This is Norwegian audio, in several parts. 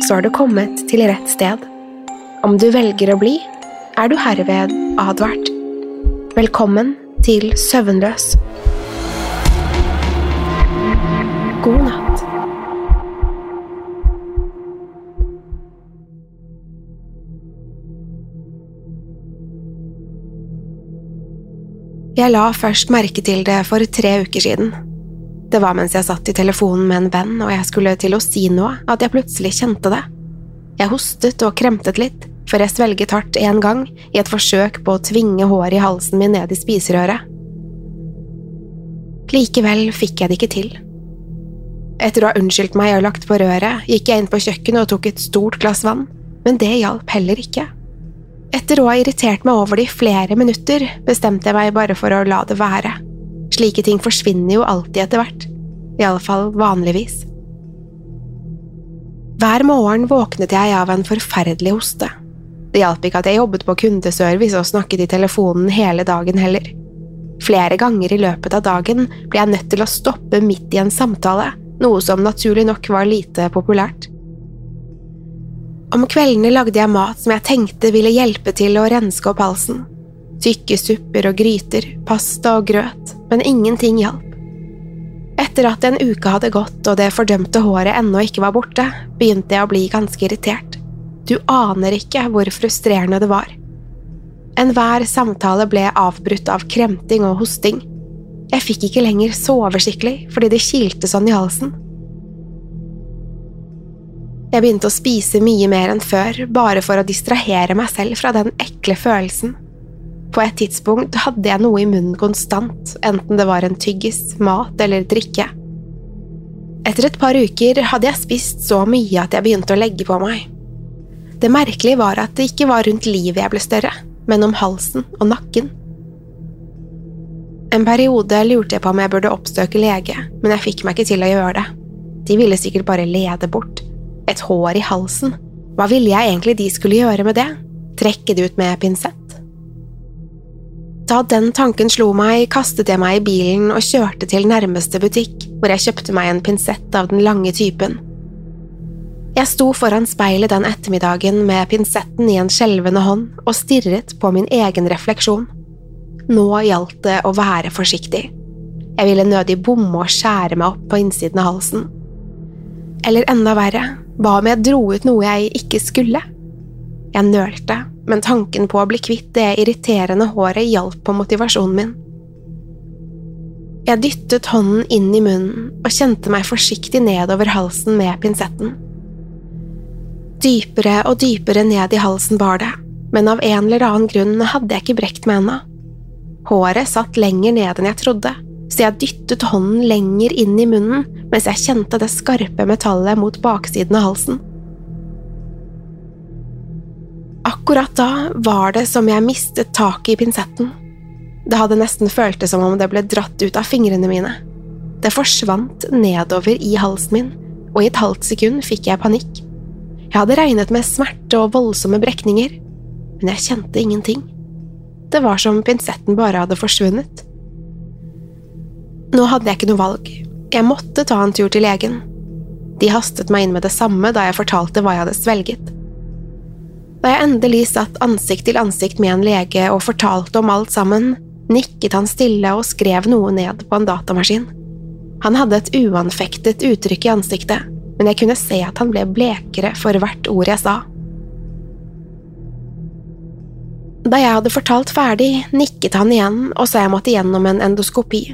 så har du kommet til rett sted. Om du velger å bli, er du herved advart. Velkommen til Søvnløs. God natt. Jeg la først merke til det for tre uker siden. Det var mens jeg satt i telefonen med en venn og jeg skulle til å si noe, at jeg plutselig kjente det. Jeg hostet og kremtet litt, før jeg svelget hardt en gang i et forsøk på å tvinge håret i halsen min ned i spiserøret. Likevel fikk jeg det ikke til. Etter å ha unnskyldt meg og lagt på røret, gikk jeg inn på kjøkkenet og tok et stort glass vann, men det hjalp heller ikke. Etter å ha irritert meg over det i flere minutter, bestemte jeg meg bare for å la det være. Slike ting forsvinner jo alltid etter hvert, i alle fall vanligvis. Hver morgen våknet jeg av en forferdelig hoste. Det hjalp ikke at jeg jobbet på kundeservice og snakket i telefonen hele dagen heller. Flere ganger i løpet av dagen ble jeg nødt til å stoppe midt i en samtale, noe som naturlig nok var lite populært. Om kveldene lagde jeg mat som jeg tenkte ville hjelpe til å renske opp halsen. Tykke supper og gryter, pasta og grøt, men ingenting hjalp. Etter at en uke hadde gått og det fordømte håret ennå ikke var borte, begynte jeg å bli ganske irritert. Du aner ikke hvor frustrerende det var. Enhver samtale ble avbrutt av kremting og hosting. Jeg fikk ikke lenger sove skikkelig fordi det kilte sånn i halsen. Jeg begynte å spise mye mer enn før, bare for å distrahere meg selv fra den ekle følelsen. På et tidspunkt hadde jeg noe i munnen konstant, enten det var en tyggis, mat eller drikke. Etter et par uker hadde jeg spist så mye at jeg begynte å legge på meg. Det merkelige var at det ikke var rundt livet jeg ble større, men om halsen og nakken. En periode lurte jeg på om jeg burde oppsøke lege, men jeg fikk meg ikke til å gjøre det. De ville sikkert bare lede bort. Et hår i halsen. Hva ville jeg egentlig de skulle gjøre med det? Trekke det ut med pinsett? Da den tanken slo meg, kastet jeg meg i bilen og kjørte til nærmeste butikk, hvor jeg kjøpte meg en pinsett av den lange typen. Jeg sto foran speilet den ettermiddagen med pinsetten i en skjelvende hånd og stirret på min egen refleksjon. Nå gjaldt det å være forsiktig. Jeg ville nødig bomme og skjære meg opp på innsiden av halsen. Eller enda verre, hva om jeg dro ut noe jeg ikke skulle? Jeg nølte, men tanken på å bli kvitt det irriterende håret hjalp på motivasjonen min. Jeg dyttet hånden inn i munnen og kjente meg forsiktig nedover halsen med pinsetten. Dypere og dypere ned i halsen bar det, men av en eller annen grunn hadde jeg ikke brekt meg ennå. Håret satt lenger ned enn jeg trodde, så jeg dyttet hånden lenger inn i munnen mens jeg kjente det skarpe metallet mot baksiden av halsen. Akkurat da var det som jeg mistet taket i pinsetten. Det hadde nesten føltes som om det ble dratt ut av fingrene mine. Det forsvant nedover i halsen min, og i et halvt sekund fikk jeg panikk. Jeg hadde regnet med smerte og voldsomme brekninger, men jeg kjente ingenting. Det var som pinsetten bare hadde forsvunnet. Nå hadde jeg ikke noe valg. Jeg måtte ta en tur til legen. De hastet meg inn med det samme da jeg fortalte hva jeg hadde svelget. Da jeg endelig satt ansikt til ansikt med en lege og fortalte om alt sammen, nikket han stille og skrev noe ned på en datamaskin. Han hadde et uanfektet uttrykk i ansiktet, men jeg kunne se at han ble blekere for hvert ord jeg sa. Da jeg hadde fortalt ferdig, nikket han igjen og sa jeg måtte gjennom en endoskopi.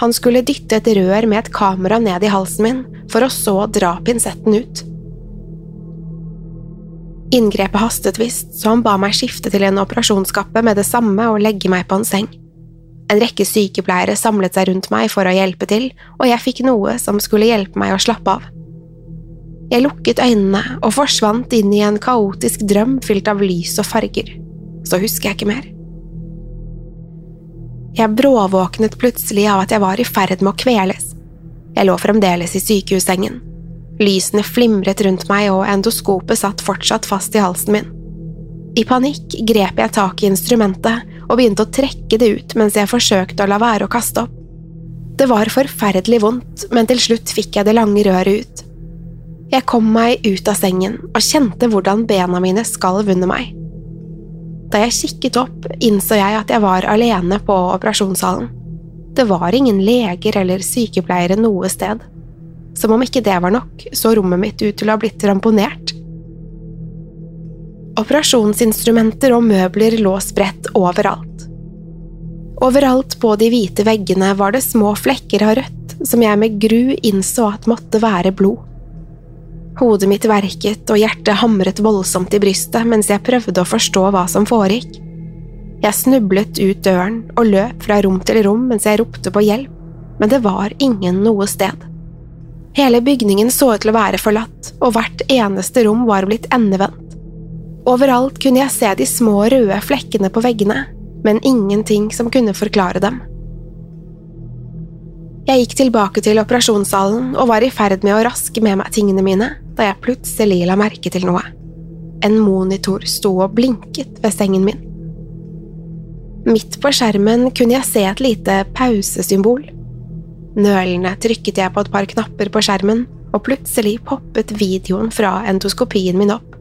Han skulle dytte et rør med et kamera ned i halsen min, for å så dra pinsetten ut. Inngrepet hastet visst, så han ba meg skifte til en operasjonskappe med det samme og legge meg på en seng. En rekke sykepleiere samlet seg rundt meg for å hjelpe til, og jeg fikk noe som skulle hjelpe meg å slappe av. Jeg lukket øynene og forsvant inn i en kaotisk drøm fylt av lys og farger. Så husker jeg ikke mer. Jeg bråvåknet plutselig av at jeg var i ferd med å kveles. Jeg lå fremdeles i sykehussengen. Lysene flimret rundt meg, og endoskopet satt fortsatt fast i halsen min. I panikk grep jeg tak i instrumentet og begynte å trekke det ut mens jeg forsøkte å la være å kaste opp. Det var forferdelig vondt, men til slutt fikk jeg det lange røret ut. Jeg kom meg ut av sengen og kjente hvordan bena mine skalv under meg. Da jeg kikket opp, innså jeg at jeg var alene på operasjonssalen. Det var ingen leger eller sykepleiere noe sted. Som om ikke det var nok, så rommet mitt ut til å ha blitt ramponert. Operasjonsinstrumenter og møbler lå spredt overalt. Overalt på de hvite veggene var det små flekker av rødt som jeg med gru innså at måtte være blod. Hodet mitt verket og hjertet hamret voldsomt i brystet mens jeg prøvde å forstå hva som foregikk. Jeg snublet ut døren og løp fra rom til rom mens jeg ropte på hjelp, men det var ingen noe sted. Hele bygningen så ut til å være forlatt, og hvert eneste rom var blitt endevendt. Overalt kunne jeg se de små røde flekkene på veggene, men ingenting som kunne forklare dem. Jeg gikk tilbake til operasjonssalen og var i ferd med å raske med meg tingene mine da jeg plutselig la merke til noe. En monitor sto og blinket ved sengen min. Midt på skjermen kunne jeg se et lite pausesymbol. Nølende trykket jeg på et par knapper på skjermen, og plutselig poppet videoen fra endoskopien min opp.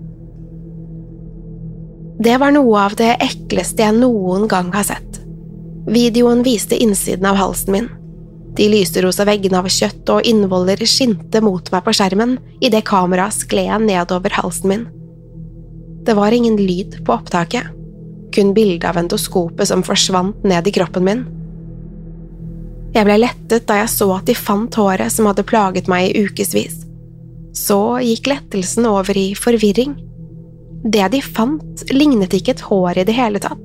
Det var noe av det ekleste jeg noen gang har sett. Videoen viste innsiden av halsen min. De lyserosa veggene av kjøtt og innvoller skinte mot meg på skjermen idet kameraet skled nedover halsen min. Det var ingen lyd på opptaket, kun bildet av endoskopet som forsvant ned i kroppen min. Jeg ble lettet da jeg så at de fant håret som hadde plaget meg i ukevis. Så gikk lettelsen over i forvirring. Det de fant, lignet ikke et hår i det hele tatt.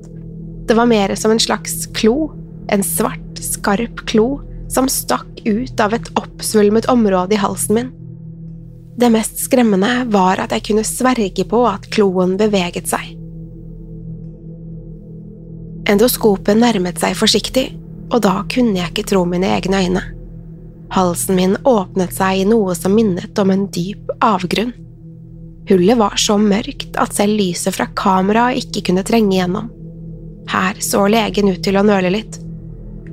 Det var mer som en slags klo, en svart, skarp klo som stakk ut av et oppsvulmet område i halsen min. Det mest skremmende var at jeg kunne sverge på at kloen beveget seg. Endoskopet nærmet seg forsiktig, og da kunne jeg ikke tro mine egne øyne. Halsen min åpnet seg i noe som minnet om en dyp avgrunn. Hullet var så mørkt at selv lyset fra kameraet ikke kunne trenge igjennom. Her så legen ut til å nøle litt.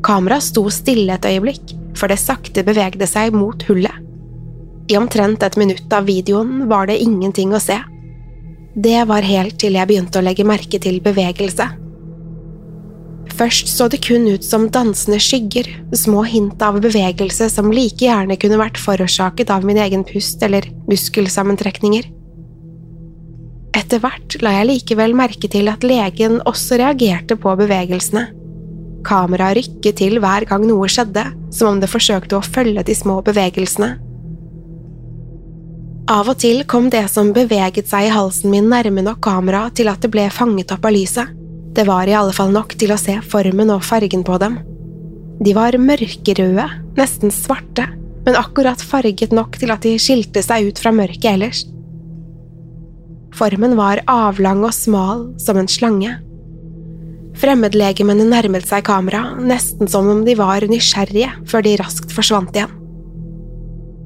Kameraet sto stille et øyeblikk, før det sakte bevegde seg mot hullet. I omtrent et minutt av videoen var det ingenting å se. Det var helt til jeg begynte å legge merke til bevegelse. Først så det kun ut som dansende skygger, små hint av bevegelse som like gjerne kunne vært forårsaket av min egen pust eller muskelsammentrekninger. Etter hvert la jeg likevel merke til at legen også reagerte på bevegelsene. Kameraet rykket til hver gang noe skjedde, som om det forsøkte å følge de små bevegelsene. Av og til kom det som beveget seg i halsen min nærme nok kameraet til at det ble fanget opp av lyset. Det var i alle fall nok til å se formen og fargen på dem. De var mørkerøde, nesten svarte, men akkurat farget nok til at de skilte seg ut fra mørket ellers. Formen var avlang og smal som en slange. Fremmedlegemene nærmet seg kamera, nesten som om de var nysgjerrige, før de raskt forsvant igjen.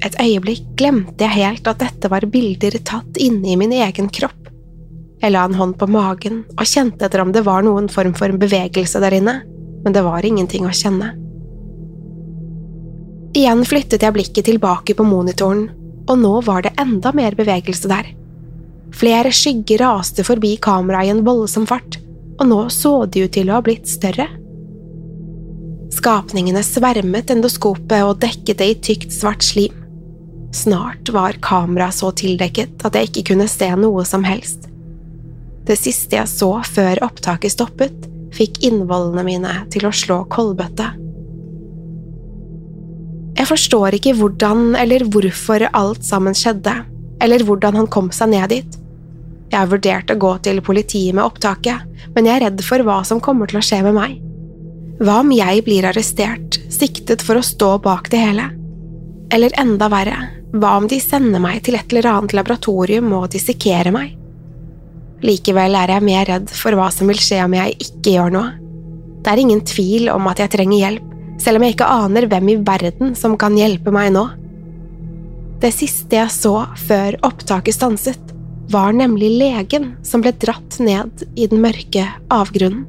Et øyeblikk glemte jeg helt at dette var bilder tatt inne i min egen kropp. Jeg la en hånd på magen og kjente etter om det var noen form for bevegelse der inne, men det var ingenting å kjenne. Igjen flyttet jeg blikket tilbake på monitoren, og nå var det enda mer bevegelse der. Flere skygger raste forbi kameraet i en voldsom fart, og nå så de ut til å ha blitt større. Skapningene svermet endoskopet og dekket det i tykt, svart slim. Snart var kameraet så tildekket at jeg ikke kunne se noe som helst. Det siste jeg så før opptaket stoppet, fikk innvollene mine til å slå koldbøtte. Jeg forstår ikke hvordan eller hvorfor alt sammen skjedde, eller hvordan han kom seg ned dit. Jeg har vurdert å gå til politiet med opptaket, men jeg er redd for hva som kommer til å skje med meg. Hva om jeg blir arrestert, siktet for å stå bak det hele? Eller enda verre, hva om de sender meg til et eller annet laboratorium og dissekerer meg? Likevel er jeg mer redd for hva som vil skje om jeg ikke gjør noe. Det er ingen tvil om at jeg trenger hjelp, selv om jeg ikke aner hvem i verden som kan hjelpe meg nå. Det siste jeg så før opptaket stanset, var nemlig legen som ble dratt ned i den mørke avgrunnen.